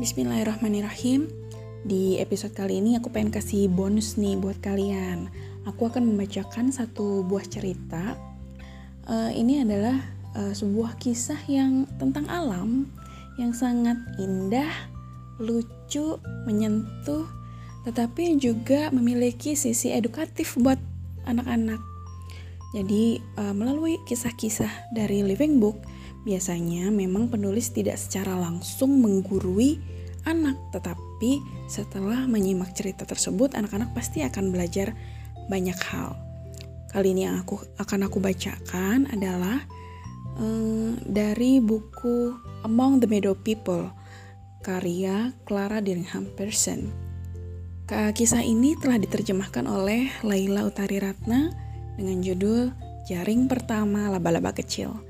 Bismillahirrahmanirrahim. Di episode kali ini aku pengen kasih bonus nih buat kalian. Aku akan membacakan satu buah cerita. Uh, ini adalah uh, sebuah kisah yang tentang alam yang sangat indah, lucu, menyentuh, tetapi juga memiliki sisi edukatif buat anak-anak. Jadi uh, melalui kisah-kisah dari Living Book Biasanya memang penulis tidak secara langsung menggurui anak, tetapi setelah menyimak cerita tersebut, anak-anak pasti akan belajar banyak hal. Kali ini yang aku akan aku bacakan adalah um, dari buku Among the Meadow People karya Clara Dillingham Person. Kisah ini telah diterjemahkan oleh Laila Utari Ratna dengan judul Jaring Pertama Laba-Laba Kecil.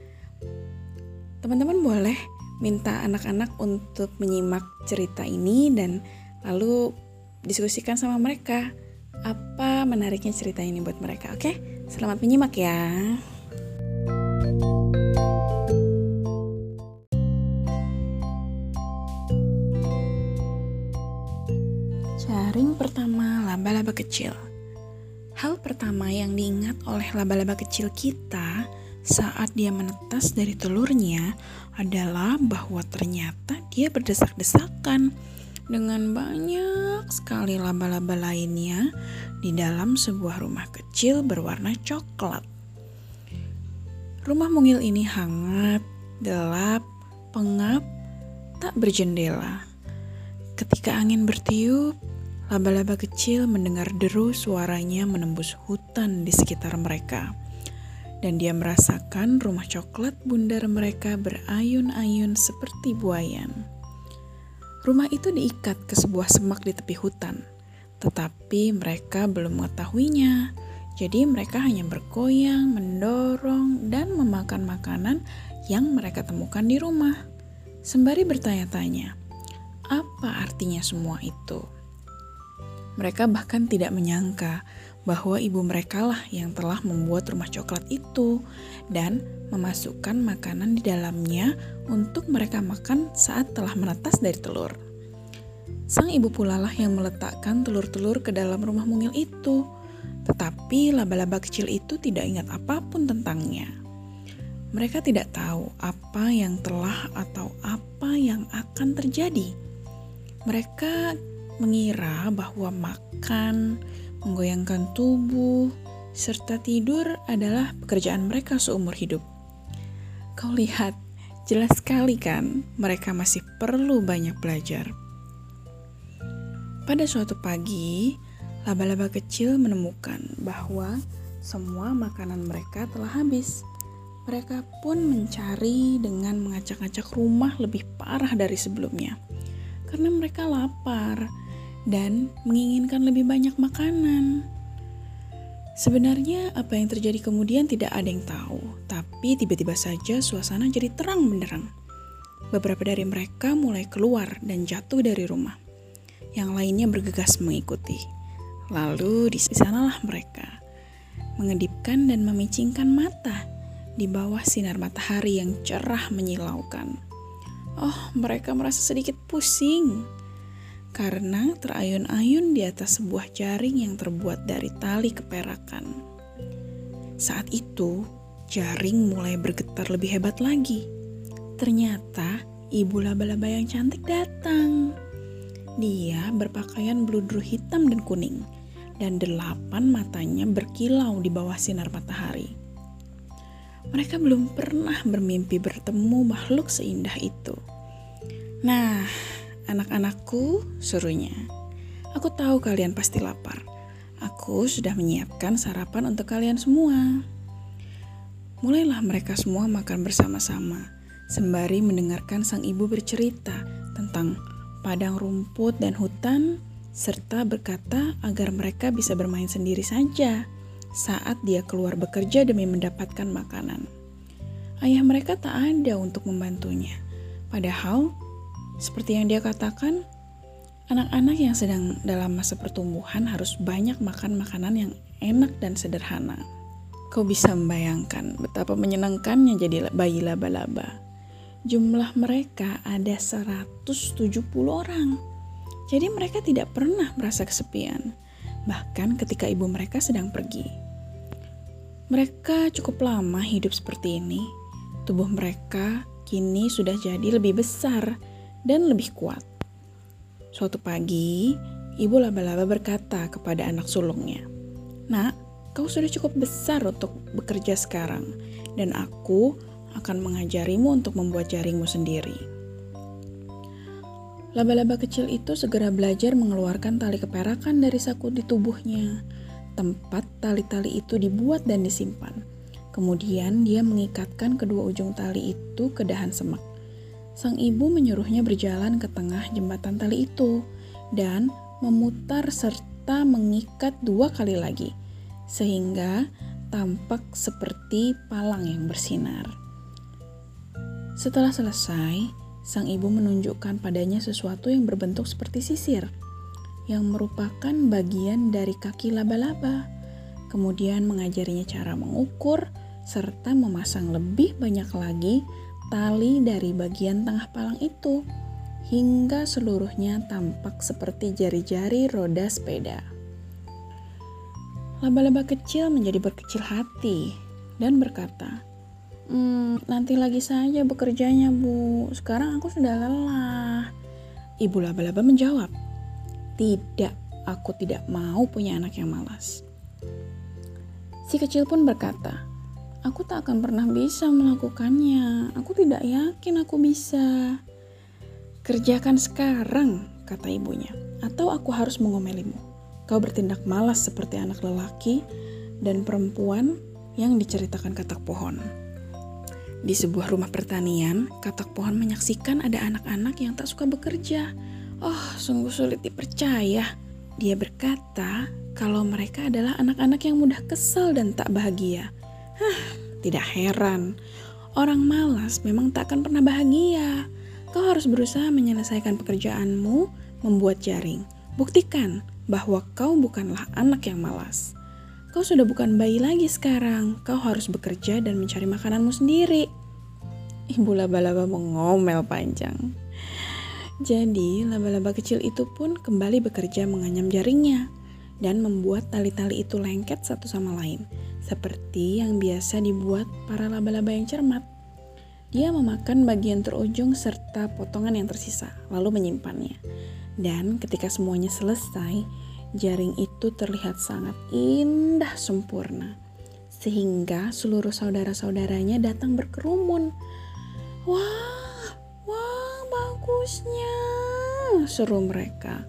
Teman-teman boleh minta anak-anak untuk menyimak cerita ini dan lalu diskusikan sama mereka apa menariknya cerita ini buat mereka. Oke, selamat menyimak ya. Jaring pertama laba-laba kecil. Hal pertama yang diingat oleh laba-laba kecil kita saat dia menetas dari telurnya adalah bahwa ternyata dia berdesak-desakan dengan banyak sekali laba-laba lainnya di dalam sebuah rumah kecil berwarna coklat. Rumah mungil ini hangat, gelap, pengap, tak berjendela. Ketika angin bertiup, laba-laba kecil mendengar deru suaranya menembus hutan di sekitar mereka dan dia merasakan rumah coklat bundar mereka berayun-ayun seperti buayan. Rumah itu diikat ke sebuah semak di tepi hutan, tetapi mereka belum mengetahuinya. Jadi mereka hanya bergoyang, mendorong, dan memakan makanan yang mereka temukan di rumah. Sembari bertanya-tanya, apa artinya semua itu? Mereka bahkan tidak menyangka bahwa ibu mereka lah yang telah membuat rumah coklat itu dan memasukkan makanan di dalamnya untuk mereka makan saat telah menetas dari telur. Sang ibu pula lah yang meletakkan telur-telur ke dalam rumah mungil itu, tetapi laba-laba kecil itu tidak ingat apa pun tentangnya. Mereka tidak tahu apa yang telah atau apa yang akan terjadi. Mereka mengira bahwa makan, menggoyangkan tubuh, serta tidur adalah pekerjaan mereka seumur hidup. Kau lihat, jelas sekali kan mereka masih perlu banyak belajar. Pada suatu pagi, laba-laba kecil menemukan bahwa semua makanan mereka telah habis. Mereka pun mencari dengan mengacak-acak rumah lebih parah dari sebelumnya. Karena mereka lapar dan menginginkan lebih banyak makanan. Sebenarnya apa yang terjadi kemudian tidak ada yang tahu, tapi tiba-tiba saja suasana jadi terang benderang. Beberapa dari mereka mulai keluar dan jatuh dari rumah. Yang lainnya bergegas mengikuti. Lalu di sanalah mereka mengedipkan dan memicingkan mata di bawah sinar matahari yang cerah menyilaukan. Oh, mereka merasa sedikit pusing karena terayun-ayun di atas sebuah jaring yang terbuat dari tali keperakan. Saat itu, jaring mulai bergetar lebih hebat lagi. Ternyata ibu laba-laba yang cantik datang. Dia berpakaian bludru hitam dan kuning, dan delapan matanya berkilau di bawah sinar matahari. Mereka belum pernah bermimpi bertemu makhluk seindah itu. Nah, Anak-anakku, suruhnya. Aku tahu kalian pasti lapar. Aku sudah menyiapkan sarapan untuk kalian semua. Mulailah mereka semua makan bersama-sama, sembari mendengarkan sang ibu bercerita tentang padang rumput dan hutan, serta berkata agar mereka bisa bermain sendiri saja saat dia keluar bekerja demi mendapatkan makanan. Ayah mereka tak ada untuk membantunya, padahal seperti yang dia katakan, anak-anak yang sedang dalam masa pertumbuhan harus banyak makan makanan yang enak dan sederhana. Kau bisa membayangkan betapa menyenangkannya jadi bayi laba-laba. jumlah mereka ada 170 orang. Jadi mereka tidak pernah merasa kesepian, bahkan ketika ibu mereka sedang pergi. Mereka cukup lama hidup seperti ini. Tubuh mereka kini sudah jadi lebih besar dan lebih kuat. Suatu pagi, ibu laba-laba berkata kepada anak sulungnya, "Nak, kau sudah cukup besar untuk bekerja sekarang, dan aku akan mengajarimu untuk membuat jaringmu sendiri." Laba-laba kecil itu segera belajar mengeluarkan tali keperakan dari saku di tubuhnya tempat tali-tali itu dibuat dan disimpan. Kemudian dia mengikatkan kedua ujung tali itu ke dahan semak. Sang ibu menyuruhnya berjalan ke tengah jembatan tali itu dan memutar serta mengikat dua kali lagi, sehingga tampak seperti palang yang bersinar. Setelah selesai, sang ibu menunjukkan padanya sesuatu yang berbentuk seperti sisir yang merupakan bagian dari kaki laba-laba. Kemudian mengajarinya cara mengukur serta memasang lebih banyak lagi tali dari bagian tengah palang itu hingga seluruhnya tampak seperti jari-jari roda sepeda. Laba-laba kecil menjadi berkecil hati dan berkata, Hmm, nanti lagi saja bekerjanya, Bu. Sekarang aku sudah lelah. Ibu laba-laba menjawab, tidak, aku tidak mau punya anak yang malas. Si kecil pun berkata, Aku tak akan pernah bisa melakukannya. Aku tidak yakin aku bisa. Kerjakan sekarang, kata ibunya, atau aku harus mengomelimu. Kau bertindak malas seperti anak lelaki dan perempuan yang diceritakan katak pohon. Di sebuah rumah pertanian, katak pohon menyaksikan ada anak-anak yang tak suka bekerja Oh, sungguh sulit dipercaya. Dia berkata kalau mereka adalah anak-anak yang mudah kesal dan tak bahagia. Tidak heran. Orang malas memang tak akan pernah bahagia. Kau harus berusaha menyelesaikan pekerjaanmu, membuat jaring. Buktikan bahwa kau bukanlah anak yang malas. Kau sudah bukan bayi lagi sekarang. Kau harus bekerja dan mencari makananmu sendiri. Ibu laba-laba mengomel panjang. Jadi, laba-laba kecil itu pun kembali bekerja menganyam jaringnya dan membuat tali-tali itu lengket satu sama lain, seperti yang biasa dibuat para laba-laba yang cermat. Dia memakan bagian terujung serta potongan yang tersisa, lalu menyimpannya. Dan ketika semuanya selesai, jaring itu terlihat sangat indah sempurna, sehingga seluruh saudara-saudaranya datang berkerumun. Wah, bagusnya, seru mereka.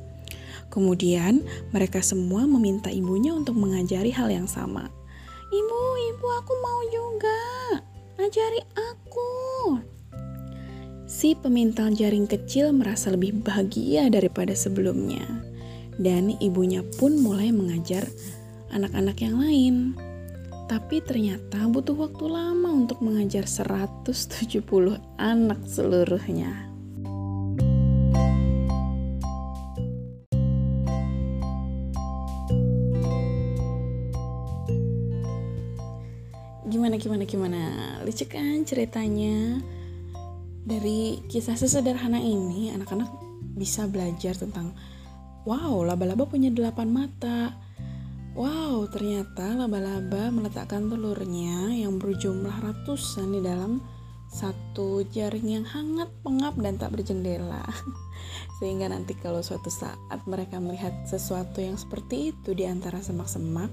Kemudian mereka semua meminta ibunya untuk mengajari hal yang sama. Aku mau juga. Ajari aku. Si pemintal jaring kecil merasa lebih bahagia daripada sebelumnya. Dan ibunya pun mulai mengajar anak-anak yang lain. Tapi ternyata butuh waktu lama untuk mengajar 170 anak seluruhnya. Gimana gimana? Lucu kan ceritanya? Dari kisah sesederhana ini anak-anak bisa belajar tentang wow laba-laba punya delapan mata. Wow ternyata laba-laba meletakkan telurnya yang berjumlah ratusan di dalam satu jaring yang hangat pengap dan tak berjendela. Sehingga nanti kalau suatu saat mereka melihat sesuatu yang seperti itu di antara semak-semak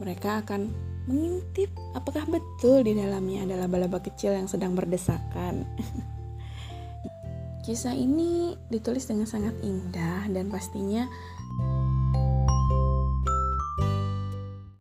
mereka akan mengintip apakah betul di dalamnya ada laba-laba kecil yang sedang berdesakan. Kisah ini ditulis dengan sangat indah dan pastinya